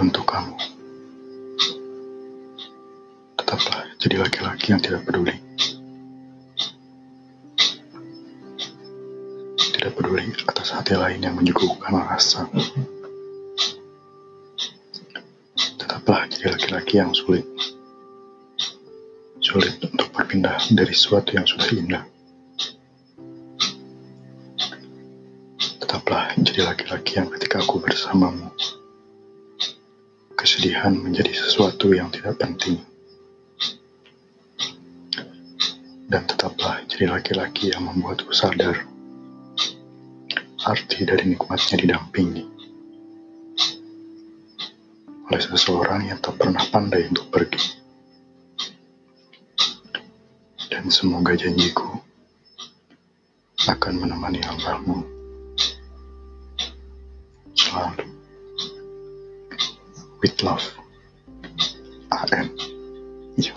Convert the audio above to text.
untuk kamu. Tetaplah jadi laki-laki yang tidak peduli. Tidak peduli atas hati lain yang menyuguhkan rasa. Tetaplah jadi laki-laki yang sulit. Sulit untuk berpindah dari sesuatu yang sudah indah. Tetaplah jadi laki-laki yang ketika aku bersamamu, kesedihan menjadi sesuatu yang tidak penting. Dan tetaplah jadi laki-laki yang membuatku sadar arti dari nikmatnya didampingi oleh seseorang yang tak pernah pandai untuk pergi. Dan semoga janjiku akan menemani langkahmu selalu. With love, I AM. Yo.